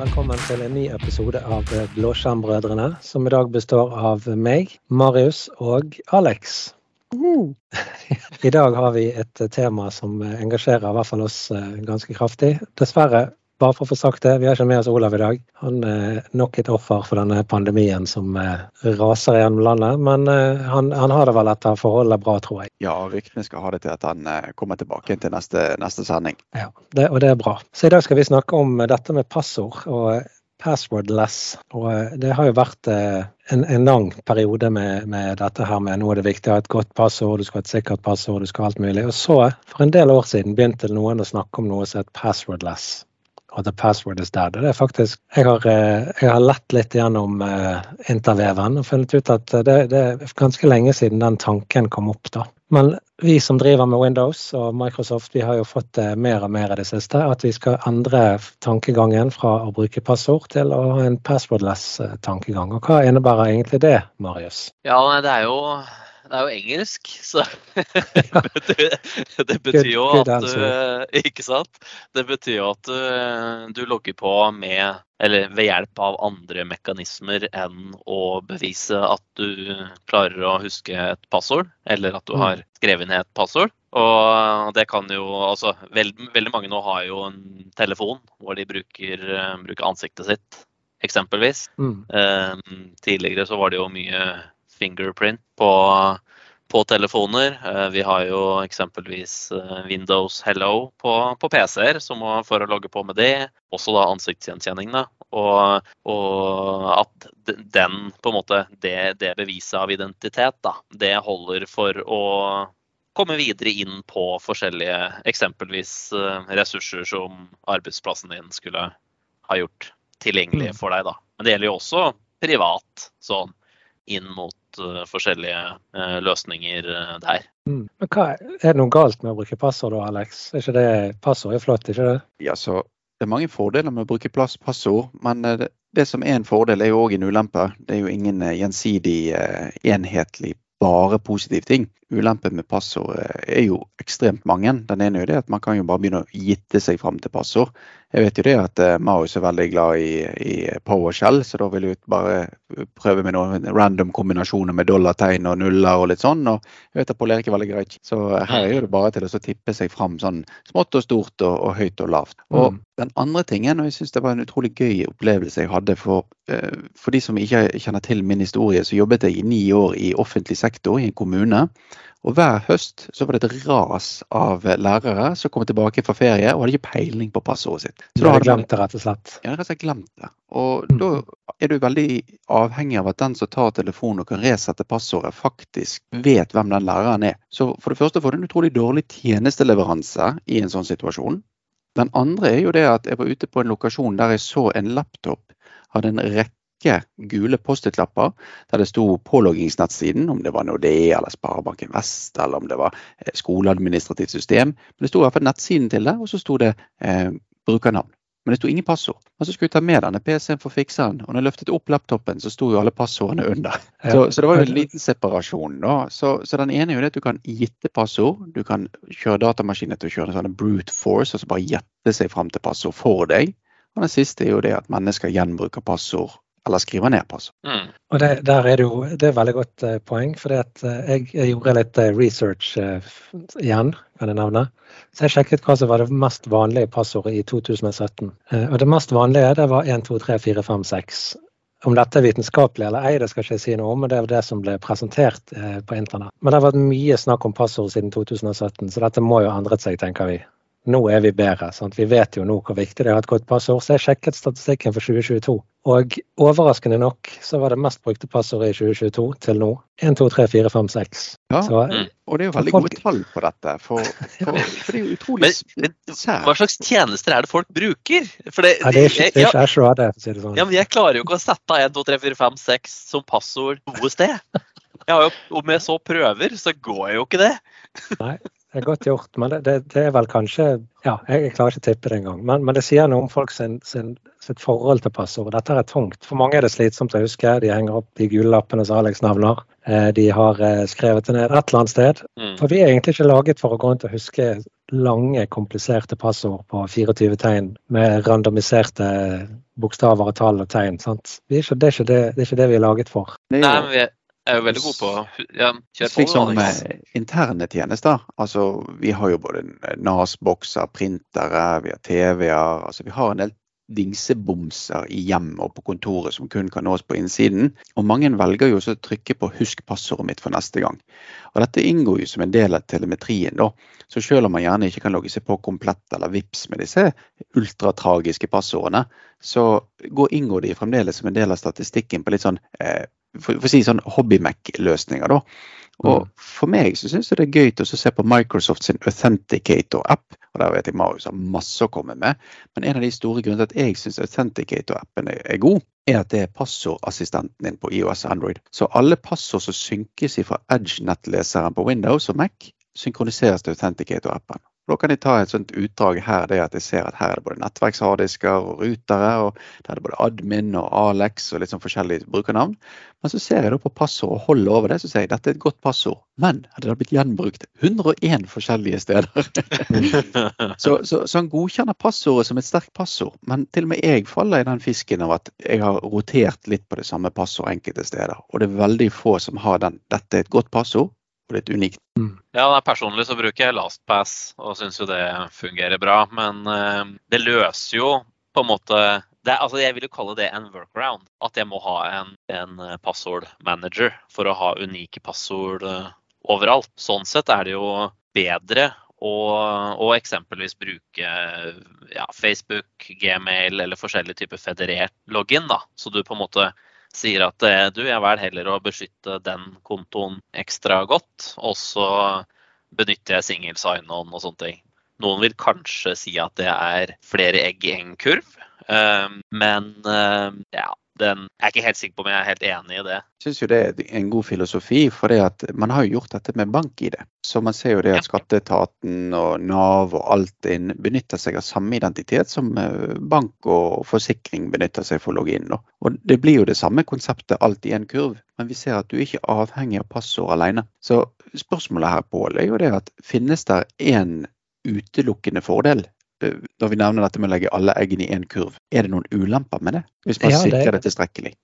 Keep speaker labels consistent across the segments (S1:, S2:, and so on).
S1: velkommen til en ny episode av Blåskjermbrødrene, som i dag består av meg, Marius og Alex. I dag har vi et tema som engasjerer i hvert fall oss eh, ganske kraftig. Dessverre, bare for å få sagt det, vi har ikke med oss Olav i dag. Han er nok et offer for denne pandemien som eh, raser gjennom landet. Men eh, han, han har det vel etter forholdet bra, tror jeg.
S2: Ja, ryktene skal ha det til at han kommer tilbake til neste, neste sending.
S1: Ja, det, og det er bra. Så i dag skal vi snakke om dette med passord. og passwordless. Og det har jo vært en, en lang periode med, med, dette her med nå er det viktig å ha et godt passord, du skal ha et sikkert passord, du skal ha alt mulig. Og så, for en del år siden, begynte noen å snakke om noe som het passwordless og the password is dead. Det er faktisk, jeg har, eh, jeg har lett litt gjennom uh, interveven og funnet ut at det, det, er ganske lenge siden den tanken kom opp. da. Men vi som driver med Windows og Microsoft, vi har jo fått det mer og mer i det siste. At vi skal endre tankegangen fra å bruke passord til å ha en passwordless tankegang. Og hva innebærer egentlig det, Marius?
S3: Ja, det er jo det er jo engelsk, så det, betyr jo at du Ikke sant? Det betyr jo at du, du logger på med eller ved hjelp av andre mekanismer enn å bevise at du klarer å huske et passord, eller at du mm. har skrevet ned et passord. Og det kan jo altså veld, Veldig mange nå har jo en telefon hvor de bruker, bruker ansiktet sitt, eksempelvis. Mm. Um, tidligere så var det jo mye fingerprint på, på telefoner. Eh, vi har jo eksempelvis eh, Windows Hello på, på PC-er for å logge på med det. Også da ansiktsgjenkjenning. Da. Og, og, at den, på en måte, det, det beviset av identitet, da, det holder for å komme videre inn på forskjellige eksempelvis eh, ressurser som arbeidsplassen din skulle ha gjort tilgjengelig mm. for deg. Da. Men det gjelder jo også privat. sånn inn mot forskjellige uh, løsninger uh, der.
S1: Mm. Men hva, Er det noe galt med å bruke passord da, Alex? Er ikke det, passord er flott, ikke det?
S2: Ja, så Det er mange fordeler med å bruke plass passord, men det, det som er en fordel, er jo òg en ulempe. Det er jo ingen gjensidig enhetlig bare positiv ting. Ulempen med passord er jo ekstremt mange. Den ene er jo det at man kan jo bare begynne å gitte seg fram til passord. Jeg vet jo det at uh, Marius er veldig glad i, i PowerShell, så da vil jeg bare prøve med noen random kombinasjoner med dollartegn og nuller og litt sånn. Og jeg vet at Pål Erik er veldig greit. Så her er det bare til å tippe seg fram sånn smått og stort og, og høyt og lavt. Og mm. den andre tingen, og jeg syns det var en utrolig gøy opplevelse jeg hadde for, for de som ikke kjenner til min historie, så jobbet jeg i ni år i offentlig sektor i en kommune. Og hver høst så var det et ras av lærere som kom tilbake fra ferie og hadde ikke peiling på passordet sitt.
S1: Så da hadde glemt det, rett og slett?
S2: Ja, rett og slett glemt det. Og mm. da er du veldig avhengig av at den som tar telefonen og kan resette passordet, faktisk vet hvem den læreren er. Så for det første får du en utrolig dårlig tjenesteleveranse i en sånn situasjon. Den andre er jo det at jeg var ute på en lokasjon der jeg så en laptop hadde en rekke rekke gule Post-It-lapper der det sto påloggingsnettsiden, om det var Nordea eller Sparebanken Vest eller om det var eh, skoleadministrativt system. Men det sto i hvert fall nettsiden til det, og så sto det eh, brukernavn. Men det sto ingen passord. Men så skulle jeg ta med denne PC-en for å fikse den. Og når jeg løftet opp laptopen, så sto jo alle passordene under. Så, så det var jo en liten separasjon. da. Så, så, den ene er jo det at du kan gitte passord. Du kan kjøre datamaskiner til å kjøre en sånn brute force, altså bare gjette seg fram til passord for deg. Og den siste er jo det at mennesker gjenbruker passord eller skrive ned på. Altså.
S1: Mm. Og det, der er det jo det er veldig godt uh, poeng, for uh, jeg, jeg, gjorde litt uh, research igjen, kan jeg nevne. Så jeg sjekket hva som var det mest vanlige passordet i 2017. og det mest vanlige det var 1, 2, 3, 4, 5, 6. Om dette er vitenskapelig eller ei, det skal ikke jeg si noe om, men det er det som ble presentert på internett. Men det har vært mye snakk om passord siden 2017, så dette må jo ha endret seg, tenker vi nå er vi bedre. Sant? Vi vet jo nå hvor viktig det er å ha et godt passord. Så jeg sjekket statistikken for 2022. Og overraskende nok så var det mest brukte passordet i 2022 til nå 1, 2, 3, 4, 5, 6.
S2: Ja, så, mm. og det er jo veldig folk... gode tall på dette. For, for, for det er jo utrolig
S3: sært. Hva slags tjenester er det folk bruker? For det,
S1: ja, det er ikke, det er ikke Ashore AD, for å si det sånn.
S3: Ja, men jeg klarer jo ikke å sette 1, 2, 3, 4, 5, 6 som passord noe sted. Jeg har jo, om jeg så prøver, så går jo ikke det.
S1: Nei. Det er godt gjort, men det, det, er vel kanskje Ja, jeg, klarer ikke å tippe det engang. Men, men det sier noe om folk sin, sin, sitt forhold til passord. Dette er tungt. For mange er det slitsomt å huske. De henger opp de gule lappene som Alex nevner. Eh, de har eh, skrevet det ned et eller annet sted. Mm. For vi er egentlig ikke laget for å gå rundt og huske lange, kompliserte passord på 24 tegn med randomiserte bokstaver og tall og tegn. Sant? Det, er ikke, det, er det, det, er ikke det vi er laget for.
S3: Nei, men vi er jo veldig god på ja, kjøre på.
S2: Slik som med interne tjenester. Altså, vi har jo både NAS-bokser, printere, vi har TV-er. Altså, vi har en del dingsebomser i hjemmet og på kontoret som kun kan nås på innsiden. Og mange velger jo også å trykke på 'husk passordet mitt for neste gang'. Og Dette inngår jo som en del av telemetrien. da. Så selv om man gjerne ikke kan logge seg på komplett eller VIPS med disse ultratragiske passordene, så går, inngår de fremdeles som en del av statistikken på litt sånn eh, for, for å si sånn hobby-Mac-løsninger. da. Og mm. For meg så syns jeg det er gøy å se på Microsoft sin Authenticator-app. og Der vet jeg Marius har masse å komme med. Men en av de store grunnene til at jeg syns Authenticator-appen er god, er at det er passordassistenten din på IOS og Android. Så alle passord som synkes fra Edge-nettleseren på Windows og Mac, synkroniseres til Authenticator-appen. Da kan jeg ta et sånt utdrag her, det at jeg ser at her er det både nettverksharddisker og rutere. og Der er det både admin og Alex og litt sånn forskjellige brukernavn. Men så ser jeg da på passord og holder over det, så sier jeg dette er et godt passord. Men det har blitt gjenbrukt 101 forskjellige steder. så, så, så, han godkjenner passordet som et sterkt passord. Men til og med jeg faller i den fisken av at jeg har rotert litt på det samme passord enkelte steder. Og det er veldig få som har den 'dette er et godt passord', litt unikt.
S3: Mm. Ja, Personlig så bruker jeg LastPass og syns jo det fungerer bra. Men uh, det løser jo på en måte det, altså Jeg vil jo kalle det en workaround. At jeg må ha en, en eh, passordmanager for å ha unike passord uh, overalt. Sånn sett er det jo bedre å, å eksempelvis bruke ja, Facebook, Gmail eller forskjellige typer federert login. da, Så du på en måte sier at eh, du, jeg velger heller å beskytte den kontoen ekstra godt, og så benytter jeg single sign-on og sånne ting. Noen vil kanskje si at det er flere egg i en kurv, eh, men eh, ja, den, jeg er ikke helt sikker på om jeg er helt enig i det.
S2: Jeg syns det er en god filosofi, for man har jo gjort dette med bank-ID. Så man ser jo det at skatteetaten og Nav og Altinn benytter seg av samme identitet som eh, bank og forsikring benytter seg for å logge inn. Og det blir jo det samme konseptet alt i en kurv, men vi ser at du er ikke avhengig av passord alene. Så spørsmålet her, Pål, er jo det at finnes det en utelukkende fordel når vi nevner dette med å legge alle eggene i én kurv, er det noen ulemper med det? Hvis man ja, det, sikrer det tilstrekkelig?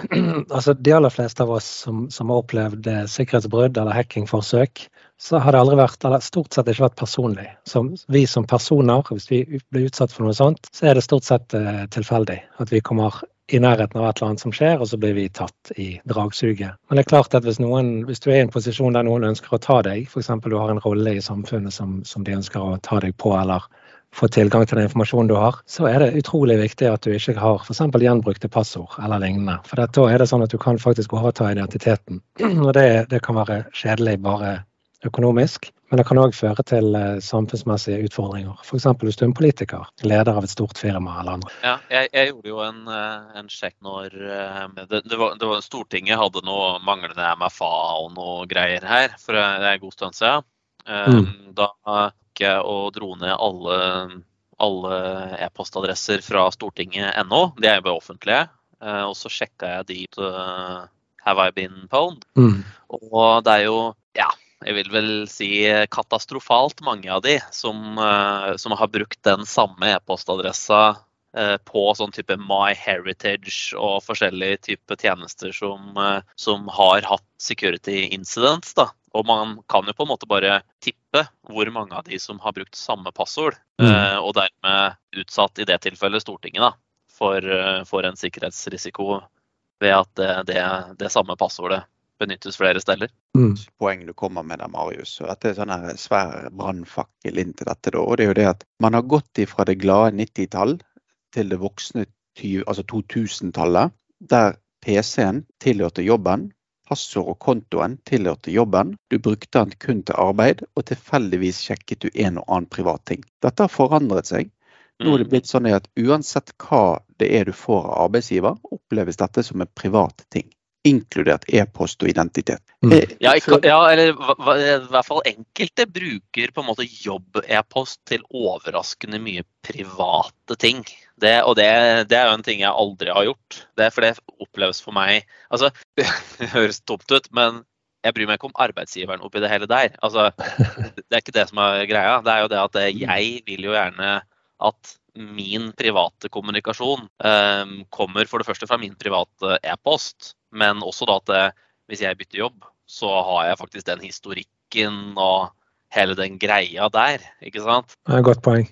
S1: Altså, De aller fleste av oss som, som har opplevd eh, sikkerhetsbrudd eller hackingforsøk, så har det aldri vært, eller stort sett ikke vært personlig. Som vi som personer, hvis vi blir utsatt for noe sånt, så er det stort sett uh, tilfeldig. At vi kommer i nærheten av et eller annet som skjer, og så blir vi tatt i dragsuget. Men det er klart at hvis, noen, hvis du er i en posisjon der noen ønsker å ta deg, f.eks. du har en rolle i samfunnet som, som de ønsker å ta deg på, eller få tilgang til den informasjonen du har, så er det utrolig viktig at du ikke har f.eks. gjenbrukte passord eller lignende. For da er det sånn at du kan faktisk overta identiteten. Og det, det kan være kjedelig bare økonomisk, men det kan òg føre til uh, samfunnsmessige utfordringer. F.eks. hvis du er en politiker, leder av et stort firma eller andre.
S3: Ja, jeg, jeg gjorde jo en, eh, en sjekk når uh, det, det, var, det, var, Stortinget hadde noe manglende MFA og noe greier her for en god stund siden. Mm. Da ikke og dro ned alle, alle e-postadresser fra stortinget.no. De er jo bare offentlige. Eh, og så sjekka jeg de til Have I been pwned? Mm. Og det er jo, ja, jeg vil vel si katastrofalt mange av de som, uh, som har brukt den samme e-postadressa på sånn type My Heritage og forskjellige typer tjenester som, som, har hatt security incidents. Da. Og man kan jo på en måte bare tippe hvor mange av de som har brukt samme passord, mm. Eh, og dermed utsatt i det tilfellet Stortinget da, for, eh, for en sikkerhetsrisiko ved at det, det, det, samme passordet benyttes flere steder.
S2: Mm. Poeng du kommer med der, Marius. og Dette er sånn her svær brannfakkel inn til dette. Da. og det er jo det at Man har gått ifra det glade 90-tall til det voksne altså 2000-tallet, der PC-en tilhørte jobben, passord og kontoen tilhørte jobben, du brukte den kun til arbeid, og tilfeldigvis sjekket du en og annen privat ting. Dette har forandret seg. Nå er det mm. blitt sånn at uansett hva det er du får av arbeidsgiver, oppleves dette som en privat ting inkludert e-post og identitet.
S3: Mm. Eh, ja, ja, eller i hvert fall enkelte bruker på en måte jobb-e-post til overraskende mye private ting. Det, og det, det, er jo en ting jeg aldri har gjort. Det for det oppleves for meg Altså, det høres tomt ut, men jeg bryr meg ikke om arbeidsgiveren oppi det hele der. Altså, det er ikke det som er greia. Det er jo det at jeg vil jo gjerne at min private kommunikasjon um, kommer for det første fra min private e-post, men også da at det, hvis jeg bytter jobb, så har jeg faktisk den historikken og hele den greia der. ikke sant?
S1: Det er et godt poeng.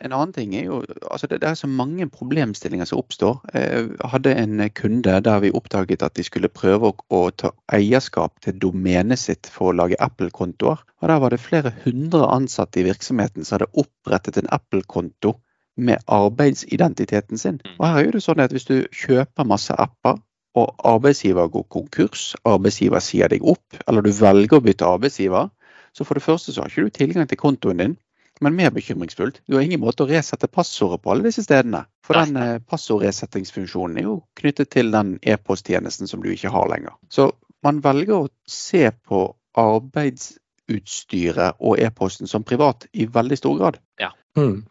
S2: En annen ting er jo altså det, det, er så mange problemstillinger som oppstår. Jeg hadde en kunde der vi oppdaget at de skulle prøve å, å ta eierskap til domenet sitt for å lage Apple-kontoer. Og Der var det flere hundre ansatte i virksomheten som hadde opprettet en Apple-konto med arbeidsidentiteten sin. Og her er det sånn at Hvis du kjøper masse apper, og arbeidsgiver går konkurs, arbeidsgiver sier deg opp, eller du velger å bytte arbeidsgiver, så for det første så har ikke du tilgang til kontoen din. Men mer bekymringsfullt, du har ingen måte å resette passordet på alle disse stedene. For den eh, passordresettingsfunksjonen er jo knyttet til den e-posttjenesten som du ikke har lenger. Så man velger å se på arbeidsutstyret og e-posten som privat i veldig stor grad.
S3: Ja.
S1: Mm.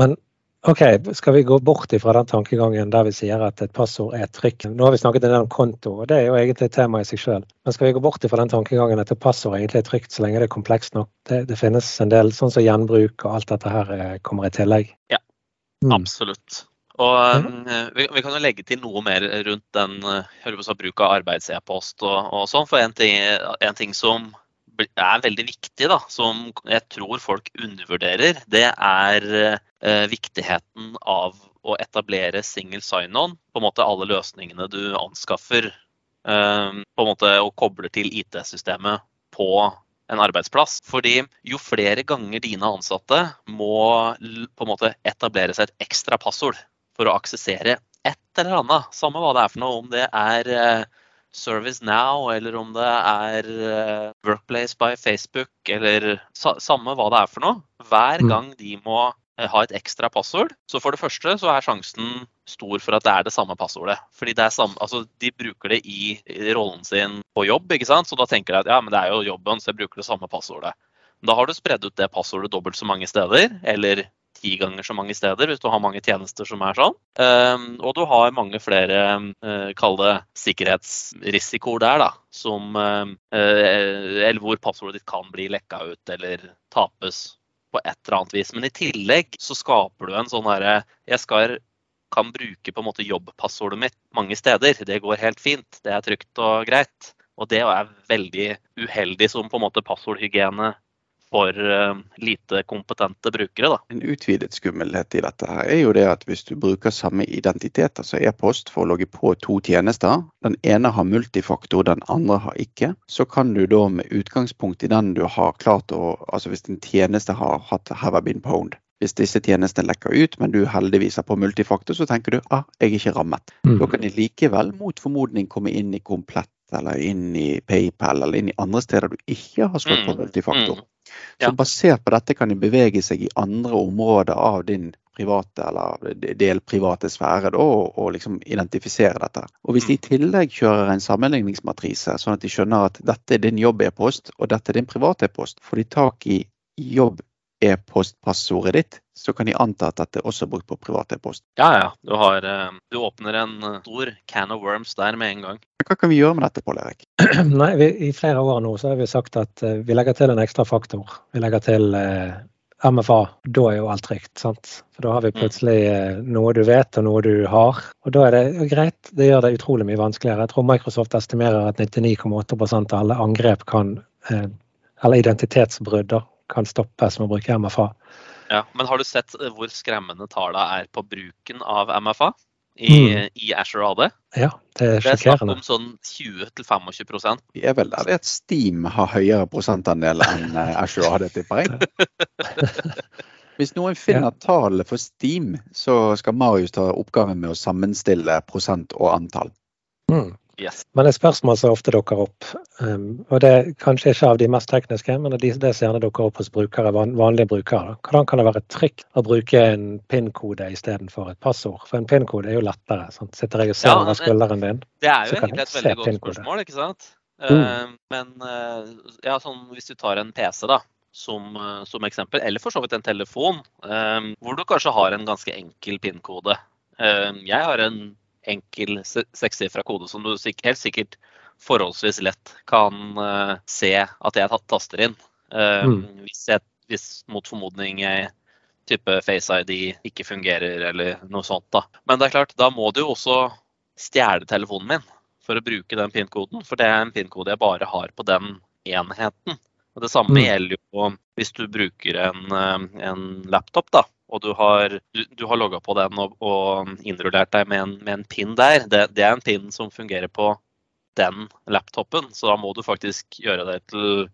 S1: Men Ok, Skal vi gå bort fra den tankegangen der vi sier at et passord er trygt? Nå har vi snakket en del om konto, og det er jo egentlig et tema i seg selv. Men skal vi gå bort fra den tankegangen at et passord egentlig er trygt så lenge det er komplekst nok? Det, det finnes en del sånn som gjenbruk og alt dette her eh, kommer i tillegg.
S3: Ja, mm. absolutt. Og mm. vi, vi, kan jo legge til noe mer rundt den på, bruk av arbeids-e-post og, og, sånn. For en ting, en ting som er veldig viktig, da, som jeg tror folk undervurderer, det er eh, viktigheten av å etablere single sign-on. På en måte alle løsningene du anskaffer, eh, på en måte og kobler til IT-systemet på en arbeidsplass. Fordi jo flere ganger dine ansatte må på en måte etablere seg et ekstra passord for å aksessere et eller annet, samme hva det er for noe, om det er eh, Service Now, eller om det er eh, Workplace by Facebook, eller samme hva det er for noe. Hver mm. gang de må ha et ekstra passord, så for det første så er sjansen stor for at det er det samme passordet. Fordi det er samme, altså de bruker det i, rollen sin på jobb, ikke sant? så da tenker de at ja, men det er jo jobben, så jeg bruker det samme passordet. Da har du spredd ut det passordet dobbelt så mange steder, eller ti ganger så mange steder hvis du har mange tjenester som er sånn. Ehm, og du har mange flere uh, kall det sikkerhetsrisikoer der, da. Som uh, Eller hvor passordet ditt kan bli lekka ut eller tapes på et eller annet vis. Men i tillegg så skaper du en sånn herre Jeg skal kan bruke på en måte jobbpassordet mitt mange steder. Det går helt fint. Det er trygt og greit. Og det er veldig uheldig som på en måte passordhygiene for uh, lite kompetente brukere. Da.
S2: En utvidet skummelhet i dette her er jo det at hvis du bruker samme identitet, altså e-post, for å logge på to tjenester, den ene har multifaktor, den andre har ikke, så kan du da med utgangspunkt i den du har klart å Altså hvis en tjeneste har hatt have been pwned, hvis disse tjenestene lekker ut, men du heldigvis er på multifaktor, så tenker du ah, jeg er ikke rammet. Mm. Da kan de likevel mot formodning komme inn i komplett eller inn i PayPal eller inn i andre steder du ikke har slått på mm. multifaktor. Mm. Ja. Så basert på dette kan de bevege seg i andre områder av din private eller delprivate sfære da, og, og liksom identifisere dette. Og Hvis de i mm. tillegg kjører en sammenligningsmatrise, sånn at de skjønner at dette er din jobb-e-post og dette er din private e-post, får de tak i jobb e-postpassordet ditt, så kan de anta at dette også er brukt på privat e-post.
S3: Ja, ja. Du, har, eh, du, åpner en eh, stor can of worms der med en gang.
S2: Hva kan vi gjøre med dette, Pål Erik?
S1: Nei, vi, I flere år nå så har vi sagt at uh, vi legger til en ekstra faktor. Vi legger til uh, MFA. Da er jo alt trygt. sant? For Da har vi mm. plutselig uh, noe du vet og noe du har. Og da er det greit. Det gjør det utrolig mye vanskeligere. Jeg tror Microsoft estimerer at 99,8 av alle angrep kan eller identitetsbrudd kan stoppes med å bruke MFA.
S3: Ja, Men har du sett eh, hvor skremmende tallene er på bruken av MFA? I, mm. i Asher AD.
S1: Ja, det er sjokkerende. Det er snakk
S3: om sånn 20-25%
S2: Vi er vel der at Steam har høyere prosentandel enn Azure Asher AD, tipper jeg. Hvis noen finner tallet for Steam, så skal Marius ta oppgaven med å sammenstille prosent og antall.
S1: Mm. Yes. Men et spørsmål som ofte dukker opp, um, og det er kanskje ikke av de mest tekniske, men det, det som gjerne dukker opp hos brukere, vanlige brukere. Hvordan kan det være trygt å bruke en PIN-kode istedenfor et passord? For en PIN-kode er jo lettere. Sant? Sitter jeg og ser ja, over skulderen din,
S3: Det er jo egentlig et veldig godt spørsmål, ikke sant? Mm. Uh, men uh, ja, sånn, hvis du tar en PC, da. Som, uh, som, eksempel, eller for så vidt en telefon, um, hvor du kanskje har en ganske enkel PIN-kode. jeg har en enkel sekssifra kode som du helt sikkert forholdsvis lett kan uh, se at jeg taster inn. Uh, mm. hvis, jeg, hvis, mot formodning jeg type Face ID ikke fungerer eller noe sånt. da. Men det er klart, da må du jo også stjele telefonen min for å bruke den PIN-koden. For det er en PIN-kode jeg bare har på den enheten. Og Det samme mm. gjelder jo hvis du bruker en, en laptop. da, og du har, du, har logga på den og, og innrullert deg med en, med en pin der. Det, det, er en pin som fungerer på den laptopen, så da må du faktisk gjøre det til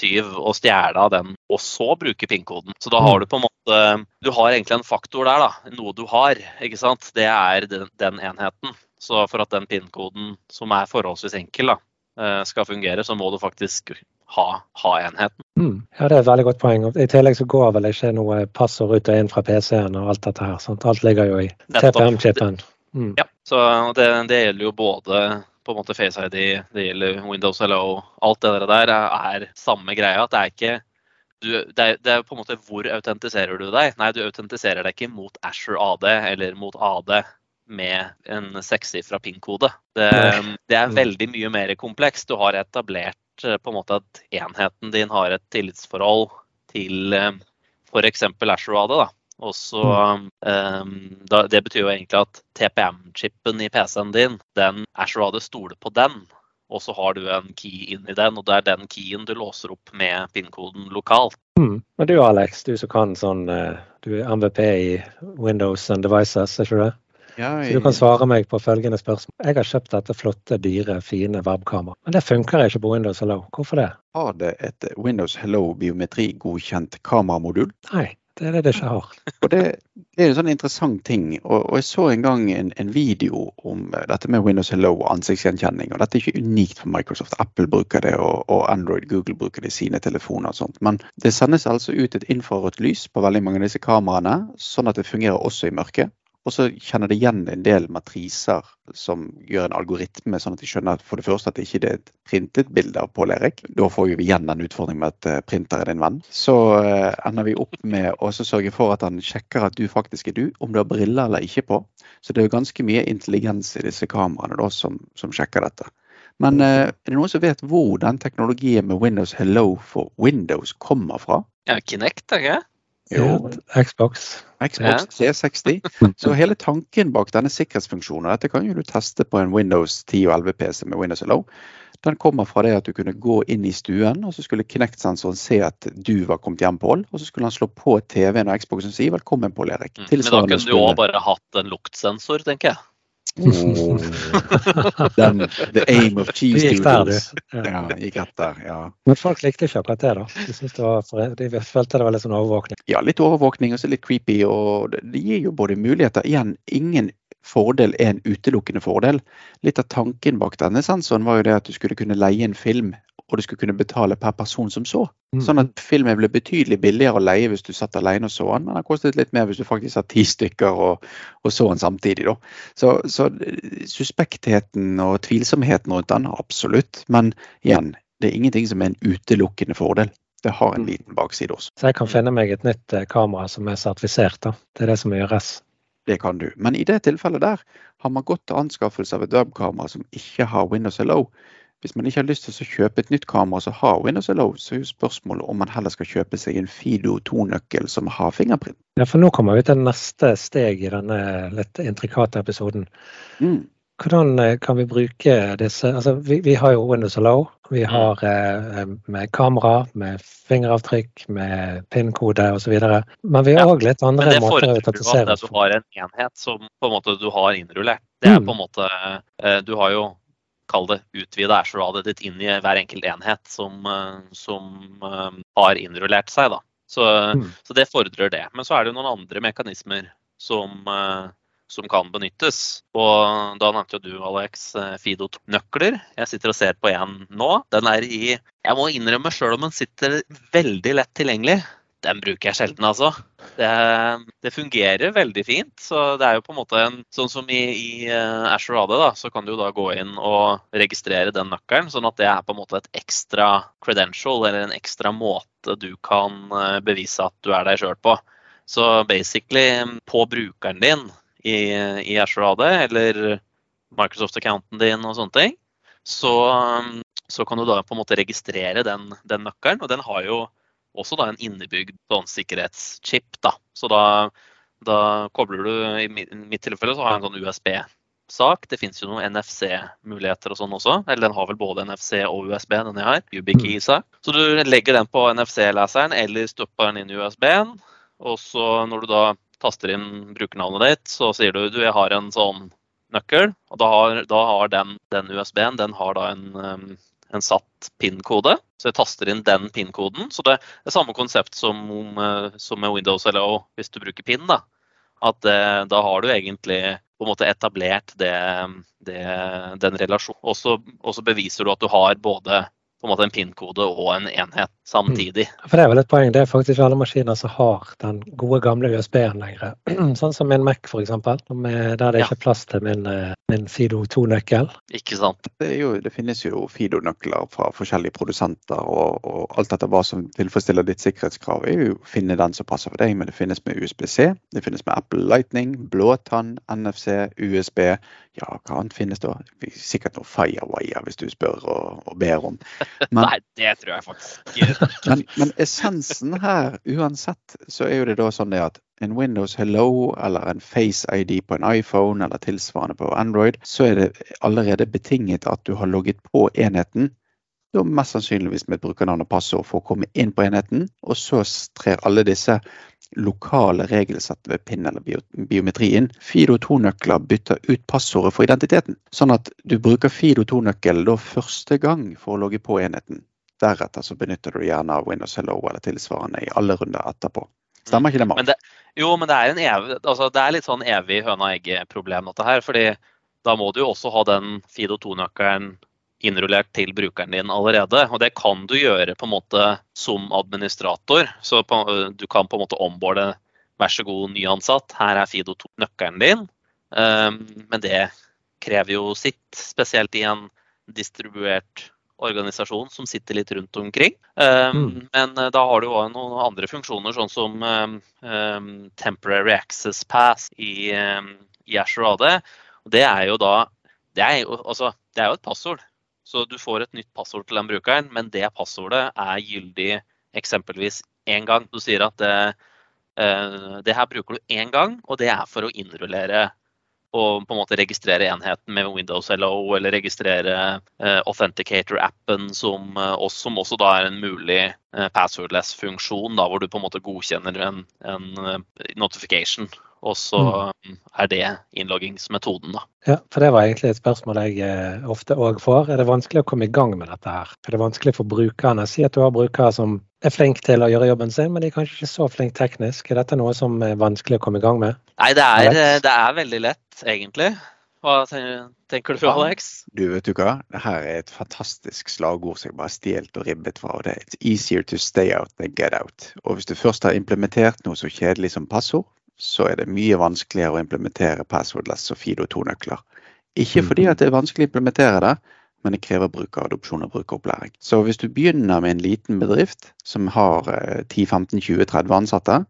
S3: tyv og stjele av den, og så bruke PIN-koden. Så da har du på en måte Du har egentlig en faktor der, da. Noe du har. ikke sant? Det er den, den enheten. Så for at den PIN-koden, som er forholdsvis enkel, da, eh, skal fungere, så må du faktisk ha, ha enheten.
S1: Mm. Ja, Det er et veldig godt poeng. I tillegg så går vel ikke noe passord ut og inn fra PC-en og alt dette her. Sant? Alt ligger jo i TPM-chipen.
S3: Mm. Ja, så det, det, gjelder jo både på en måte Face ID, det gjelder Windows Hello. Alt det der er samme greia. at det er ikke du, det, er, det, er, på en måte hvor autentiserer du deg? Nei, du autentiserer deg ikke mot Asher AD eller mot AD med en sekssifra PIN-kode. Det, det, er veldig mye mer komplekst. Du har etablert på en måte at enheten din har et tillitsforhold til eh, f.eks. Ashore-AD. da. Og så, um, Det betyr jo egentlig at TPM-chipen i PC-en din, den Ashore-AD stoler på den. Og så har du en key inni den, og det er den keyen du låser opp med PIN-koden lokalt.
S1: Mm. Men du Alex, du som kan sånn Du er MVP i Windows and Devices, er ikke det? Så du kan svare meg på følgende spørsmål. Jeg har kjøpt dette flotte, dyre, fine webkameraet, men det funker ikke på Windows Hello. Hvorfor det?
S2: Har det et Windows Hello biometri-godkjent kameramodul?
S1: Nei, det er det det ikke har.
S2: og det, det, er en sånn interessant ting. Og, og jeg så en gang en, en, video om dette med Windows Hello og ansiktsgjenkjenning. Og dette er ikke unikt for Microsoft. Apple bruker det, og, og Android, Google bruker det i sine telefoner og sånt. Men det sendes altså ut et infrarødt lys på veldig mange av disse kameraene, sånn at det fungerer også i mørket. Og så kjenner det igjen en del matriser som gjør en algoritme, sånn at de skjønner for det første at det ikke er et printet bilde av Pål Erik. Da får vi igjen den utfordringen med at eh, printer er din venn. Så uh, ender vi opp med å sørge for at han sjekker at du faktisk er du, om du har briller eller ikke på. Så det er jo ganske mye intelligens i disse kameraene da, som, som sjekker dette. Men uh, er det noen som vet hvor den teknologien med Windows Hello for Windows kommer fra?
S3: Ja, Kinect, ikke
S1: jo. Xbox.
S2: Xbox 360. Så hele tanken bak denne sikkerhetsfunksjonen, dette kan jo du teste på en Windows 10 og 11 PC med Windows Hello. Den kommer fra det at du kunne gå inn i stuen, og så skulle Knect-sensoren se at du var kommet hjem, Pål. Og så skulle han slå på TV-en og Xboxen og si 'velkommen, Pål Erik'.
S3: Mm. Men da kunne du òg bare hatt en luktsensor, tenker jeg.
S2: Oh. Den, the aim of cheese gikk der, du. Ja. gikk rett der, ja.
S1: Men folk likte ikke akkurat det, da. De, det var, de følte det var litt sånn overvåkning.
S2: Ja, litt overvåkning og så litt creepy. Og det gir jo både muligheter Igjen, ingen fordel er en utelukkende fordel. Litt av tanken bak denne sensoren var jo det at du skulle kunne leie en film og du skulle kunne betale per person som så. Mm. Sånn at filmen ble betydelig billigere å leie hvis du satt alene og så den, men den kostet litt mer hvis du faktisk har ti stykker og, og, så den samtidig. Da. Så, så suspektheten og tvilsomheten rundt den, absolutt. Men igjen, det er ingenting som er en utelukkende fordel. Det har en mm. liten bakside også.
S1: Så jeg kan finne meg et nytt eh, kamera som er sertifisert, da. Det er det som gjøres.
S2: Det kan du. Men i det tilfellet der har man gått til anskaffelse av et webkamera som ikke har Windows Hello, hvis man ikke har lyst til å kjøpe et nytt kamera som har Windows Hello, så er jo spørsmålet om man heller skal kjøpe seg en Fido 2-nøkkel som har fingerprint.
S1: Ja, for nå kommer vi til neste steg i denne litt intrikate episoden. Mm. Hvordan eh, kan vi bruke disse altså Vi, vi har jo Windows Hello. Vi mm. har eh, med kamera, med fingeravtrykk, med PIN-kode osv. Men vi har òg ja, litt andre måter å autentisere
S3: på. Du har en enhet som på en måte du har innrullert. Det er mm. på en måte eh, Du har jo kall det utvide Ashore-radet ditt inn i hver enkelt enhet som, eh, som eh, har innrullert seg. Da. Så, mm. så, det fordrer det. Men så er det noen andre mekanismer som, eh, som kan benyttes. Og da nevnte jo du, Alex, Fido-nøkler. Jeg sitter og ser på en nå. Den er i Jeg må innrømme, sjøl om den sitter veldig lett tilgjengelig, den bruker jeg sjelden, altså. Det, det, fungerer veldig fint. Så det er jo på en måte en, Sånn som i, i Azure AD, da, så kan du jo da gå inn og registrere den nøkkelen. Sånn at det er på en måte et ekstra credential, eller en ekstra måte du kan uh, bevise at du er deg sjøl på. Så basically på brukeren din i, i Azure AD, eller Microsoft-accounten din og sånne ting, så, så, kan du da på en måte registrere den, den nøkkelen. Og den har jo også da en innebygd sånn sikkerhetschip. da. Så da, da kobler du I mitt tilfelle så har jeg en sånn USB sak. Det finnes jo noen NFC-muligheter og sånn også. Eller den har vel både NFC og USB, den jeg har. YubiKey-sak. Så du legger den på NFC-leseren eller stopper den inn i USB-en. Og så når du da taster inn brukernavnet ditt, så sier du du, jeg har en sånn nøkkel. Og da har, da har den, den USB-en den har da en, um, en satt PIN-kode. Så jeg taster inn den PIN-koden. Så det er samme konsept som, uh, som med Windows LO hvis du bruker PIN. da. At uh, da har du egentlig på en måte etablert det, det, den relasjonen. Og så beviser du at du har både på en måte en PIN-kode og en enhet samtidig.
S1: Mm. For Det er vel et poeng. Det er faktisk alle maskiner som har den gode, gamle USB-en lenger. sånn som min Mac f.eks., der det ikke er plass til min, eh, min Fido 2-nøkkel.
S3: Ikke sant.
S2: Det, jo, det, finnes jo Fido-nøkler fra forskjellige produsenter, og, og, alt etter hva som tilfredsstiller ditt sikkerhetskrav, er jo å finne den som passer for deg. Men det finnes med USB-C, det finnes med Apple Lightning, blåtann, NFC, USB. Ja, hva annet finnes da? Sikkert noe Firewire, hvis du spør og, og ber om.
S3: Men, Nei, det tror jeg faktisk ikke.
S2: men, men, essensen her, uansett, så er jo det da sånn det at en Windows Hello eller en Face ID på en iPhone eller tilsvarende på Android, så er det allerede betinget at du har logget på enheten. Da mest sannsynligvis med brukernavn og passord for å komme inn på enheten. Og så trer alle disse lokale regelsett ved PIN eller biometrien. Fido2-nøkler bytter ut passordet for identiteten. Sånn at du bruker Fido2-nøkkel første gang for å logge på enheten. Deretter så benytter du gjerne av Windows Hello eller tilsvarende i alle runder etterpå. Stemmer ikke det, Mark?
S3: Men jo, men det er, en evig, altså det er litt sånn evig høna-egget-problem, dette her. fordi da må du jo også ha den Fido2-nøkkelen innrullert til brukeren din allerede. Og det kan du gjøre på en måte som administrator. Så på, du kan på en måte omborde vær så god nyansatt, her er Fido 2-nøkkelen din. Um, men det krever jo sitt, spesielt i en distribuert organisasjon som sitter litt rundt omkring. Um, mm. Men uh, da har du òg noen andre funksjoner, sånn som um, temporary access pass i, i Azure AD. Det er jo da det er jo, altså, det er jo et passord. Så du får et nytt passord til den brukeren, men det passordet er gyldig eksempelvis én gang. Du sier at det, uh, det her bruker du én gang, og det er for å innrullere og på en måte registrere enheten med Windows LO, eller registrere uh, Authenticator-appen, som, også, som også da er en mulig passwordless-funksjon, hvor du på en måte godkjenner en, en notification og så mm. er det innloggingsmetoden, da.
S1: Ja, for det var egentlig et spørsmål jeg eh, ofte òg får. Er det vanskelig å komme i gang med dette her? Er det vanskelig for brukerne? Si at du har brukere som er flinke til å gjøre jobben sin, men de er kanskje ikke så flinke teknisk. Er dette noe som er vanskelig å komme i gang med?
S3: Nei, det er, eh, det er veldig lett, egentlig. Hva tenker du, for, Alex?
S2: Du, vet du hva? Dette er et fantastisk slagord som jeg bare har stjålet og ribbet fra. det er It's easier to stay out than get out. Og hvis du først har implementert noe så kjedelig som passord, så er det mye vanskeligere å implementere passwordless og Fido2-nøkler. Ikke fordi at det er vanskelig å implementere det, men det krever brukeradopsjon og brukeropplæring. Så hvis du begynner med en liten bedrift som har 10-15-20-30 eh, ansatte,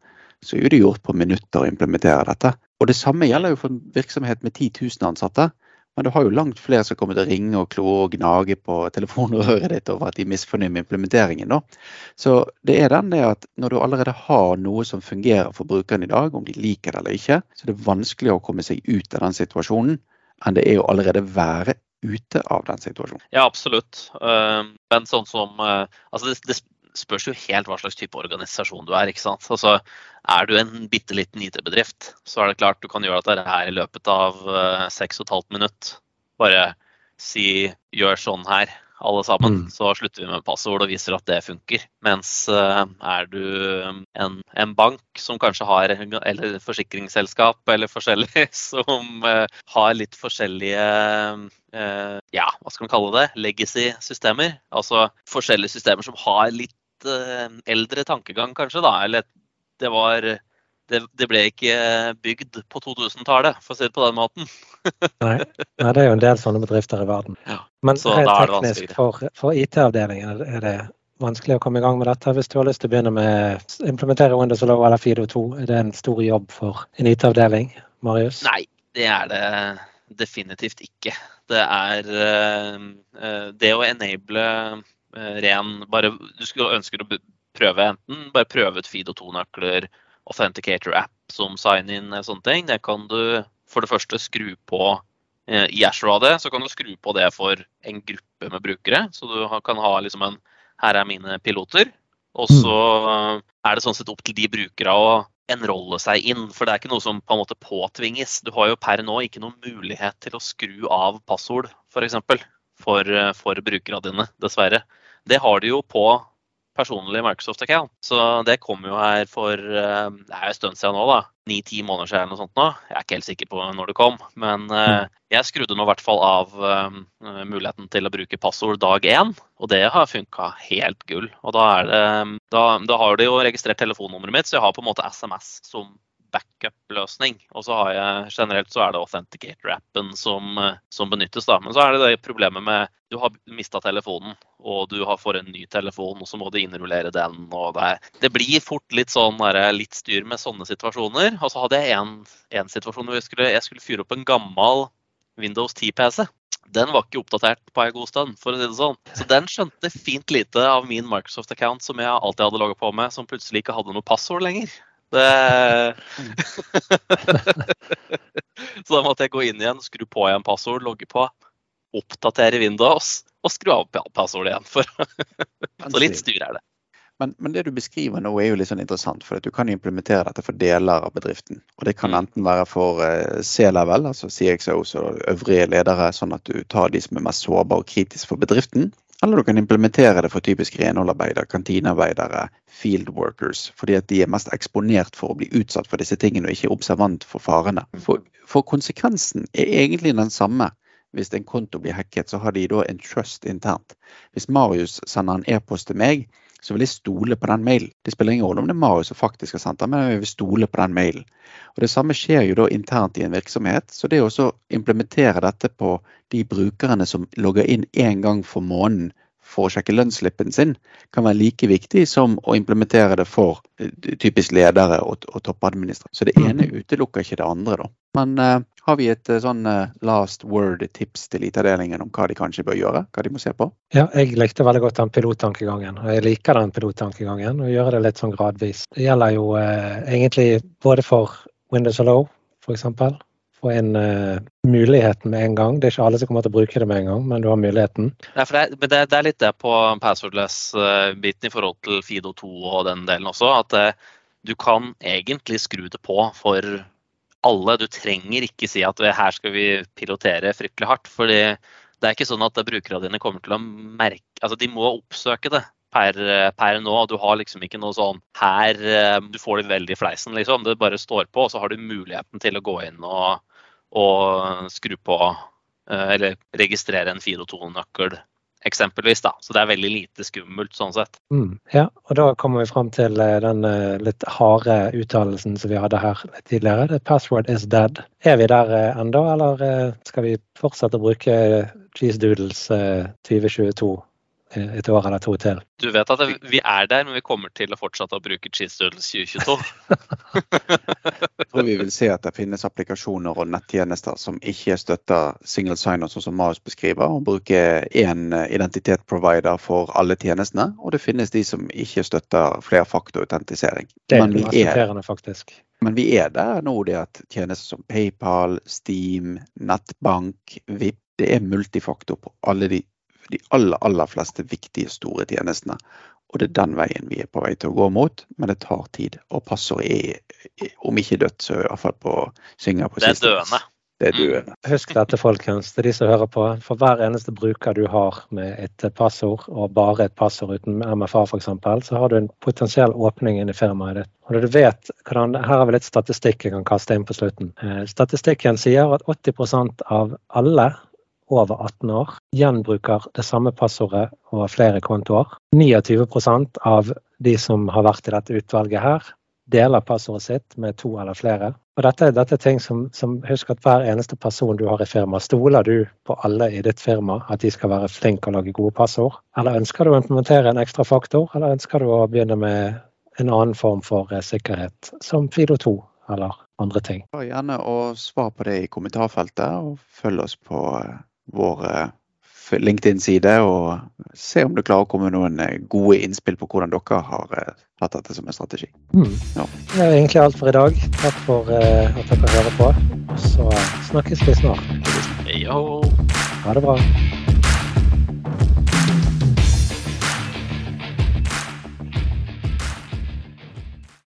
S2: så er det gjort på minutter å implementere dette. Og det samme gjelder jo for en virksomhet med 10 000 ansatte. Men du har jo langt flere som kommer til å ringe og kloe og gnage på telefonrøret ditt over at de er misfornøyd med implementeringen. Da. Så det er den det at når du allerede har noe som fungerer for brukeren i dag, om de liker det eller ikke, så er det vanskeligere å komme seg ut av den situasjonen enn det er å allerede være ute av den situasjonen.
S3: Ja, absolutt. Men sånn som Altså, det, det spørs jo helt hva slags type organisasjon du er. ikke sant? Altså, Er du en bitte liten IT-bedrift, så er det klart du kan gjøre dette her i løpet av uh, seks og et halvt minutt. Bare si 'gjør sånn her', alle sammen. Mm. Så slutter vi med passord og viser at det funker. Mens uh, er du en, en, bank som kanskje har, eller forsikringsselskap eller forskjellig, som uh, har litt forskjellige ja, hva skal man kalle det, legacy-systemer. Altså forskjellige systemer som har litt Eh, eldre tankegang, kanskje. da, eller det var det, det ble ikke bygd på 2000-tallet, for å si det på den måten.
S1: Nei. Nei, det er jo en del sånne bedrifter i verden. Ja, Men rent teknisk for, for IT-avdelingen er det vanskelig å komme i gang med dette. Hvis du har lyst til å begynne med å implementere Windows eller Fido 2, er det en stor jobb for en IT-avdeling? Marius?
S3: Nei, det er det definitivt ikke. Det er uh, det å enable ren bare, Du skulle ønske å prøve enten bare prøve ut Fido2-nøkler, Authenticator-app som sign-in, sånne ting. Det kan du for det første skru på uh, i Ashore det. Så kan du skru på det for en gruppe med brukere. Så du kan ha liksom en Her er mine piloter. Og så er det sånn sett opp til de brukere å enrolle seg inn. For det er ikke noe som på en måte påtvinges. Du har jo per nå ikke noen mulighet til å skru av passord, f.eks. For, for, eh, for brukerne dine, dessverre. Det har de jo på personlig Microsoft-account. Så det kom jo her for eh, det er jo en stund siden nå, da. Ni-ti måneder siden eller noe sånt nå. Jeg er ikke helt sikker på når det kom. Men uh, jeg skrudde nå i hvert fall av uh, muligheten til å bruke passord dag én. Og det har funka helt gull. Og da, er det, da, da har de jo registrert telefonnummeret mitt, så jeg har på en måte SMS som backup-løsning. Og så har jeg generelt så er det Authenticator-appen som, eh, som, benyttes. da. Men så er det det problemet med du har mista telefonen, og du får en ny telefon, og så må du innrullere den. og Det, det blir fort litt sånn litt styr med sånne situasjoner. Og så hadde jeg en situasjon hvor jeg skulle, jeg skulle fyre opp en gammel Windows 10-PC. Den var ikke oppdatert på en god stund, for å si det sånn. Så den skjønte fint lite av min Microsoft-account som jeg alltid hadde logga på med, som plutselig ikke hadde noe passord lenger. Det... så da måtte jeg gå inn igjen, skru på igjen passord, logge på, oppdatere Windows og skru av passordet igjen. For så litt styr er det.
S2: Men, men, det du beskriver nå er jo litt sånn interessant, for du kan implementere dette for deler av bedriften. Og det kan mm. enten være for eh, C-level, altså CXOs og øvrige ledere, sånn at du tar de som er mest sårbare og kritiske for bedriften. Eller du kan implementere det for typisk renholdarbeidere, kantinearbeidere, field workers, fordi at de er mest eksponert for å bli utsatt for disse tingene og ikke observant for farene. For, for konsekvensen er egentlig den samme. Hvis en konto blir hacket, så har de da en trust internt. Hvis Marius sender en e-post til meg, så vil jeg stole på den mailen. Det spiller ingen rolle om det er Marius som faktisk har sendt den, men jeg vil stole på den mailen. Og Det samme skjer jo da internt i en virksomhet. Så det å implementere dette på de brukerne som logger inn én gang for måneden for å sjekke lønnsslippen sin, kan være like viktig som å implementere det for eh, typisk ledere og, og toppadministratorer. Så det ene mm. utelukker ikke det andre, da. Men uh, har vi et uh, sånn uh, last word-tips til IT-avdelingen om hva de kanskje bør gjøre? Hva de må se på?
S1: Ja, jeg likte veldig godt den pilottankegangen. Og jeg liker den pilottankegangen og gjøre det litt sånn gradvis. Det gjelder jo egentlig både for Windows Hello, f.eks få inn uh, muligheten med en gang. Det er ikke alle som kommer til å bruke det med en gang, men du har muligheten.
S3: Ja, det, er, det, det, er litt det på passwordless-biten i forhold til Fido2 og den delen også, at uh, du kan egentlig skru det på for alle. Du trenger ikke si at her skal vi pilotere fryktelig hardt. fordi det er ikke sånn at brukerne dine kommer til å merke Altså, de må oppsøke det per, per, nå. Du har liksom ikke noe sånn her Du får det veldig i fleisen, liksom. Det bare står på, og så har du muligheten til å gå inn og og skru på eh, eller registrere en 402-nøkkel eksempelvis. da. Så det er veldig lite skummelt sånn sett.
S1: Mm, ja, og da kommer vi fram til eh, den eh, litt harde uttalelsen som vi hadde her tidligere. The password is dead. Er vi der ennå, eller skal vi fortsette å bruke Cheese Doodles 2022 et år eller to til.
S3: Du vet at vi er der, men vi kommer til å fortsette å bruke Cheese Doodles 2022.
S2: Jeg tror vi vil se at det finnes applikasjoner og nettjenester som ikke støtter single sign-on, sånn som Marius beskriver, og bruker én identitetsprovider for alle tjenestene. Og det finnes de som ikke støtter flerfaktorautentisering.
S1: Det er men faktisk.
S2: Men vi er der nå, det at tjenester som PayPal, Steam, nettbank, VIP, det er multifaktor på alle de de aller, aller fleste viktige, store tjenestene. Og det er den veien vi er på vei til å gå mot, men det tar tid. Og passord er, om ikke dødt, så i hvert fall på synger på
S3: siste. Det er døende.
S2: Det er døende.
S1: Mm. Husk dette, folkens, til de som hører på. For hver eneste bruker du har med et passord, og bare et passord uten MFA f.eks., så har du en potensiell åpning inn i firmaet ditt. Og du vet hvordan, Her har vi litt statistikk jeg kan kaste inn på slutten. Eh, statistikken sier at 80% av alle over 18 år gjenbruker det samme passordet over flere kontoer. 29% av de som har vært i dette utvalget her, deler passordet sitt med to eller flere. Og dette, dette er ting som, som Husk at hver eneste person du har i firma, stoler du på alle i ditt firma at de skal være flinke og lage gode passord? Eller ønsker du å implementere en ekstra faktor, eller ønsker du å begynne med en annen form for eh, sikkerhet, som Fido2 eller andre ting.
S2: Gjerne å svare på det i kommentarfeltet, og følg oss på eh, vår LinkedIn-side. Og se om du klarer å komme med noen gode innspill på hvordan dere har hatt dette som en strategi.
S1: Mm. Ja. Det er egentlig alt for i dag. Takk for at dere hører på. Så snakkes vi snart.
S3: Ja.
S1: Ha det bra.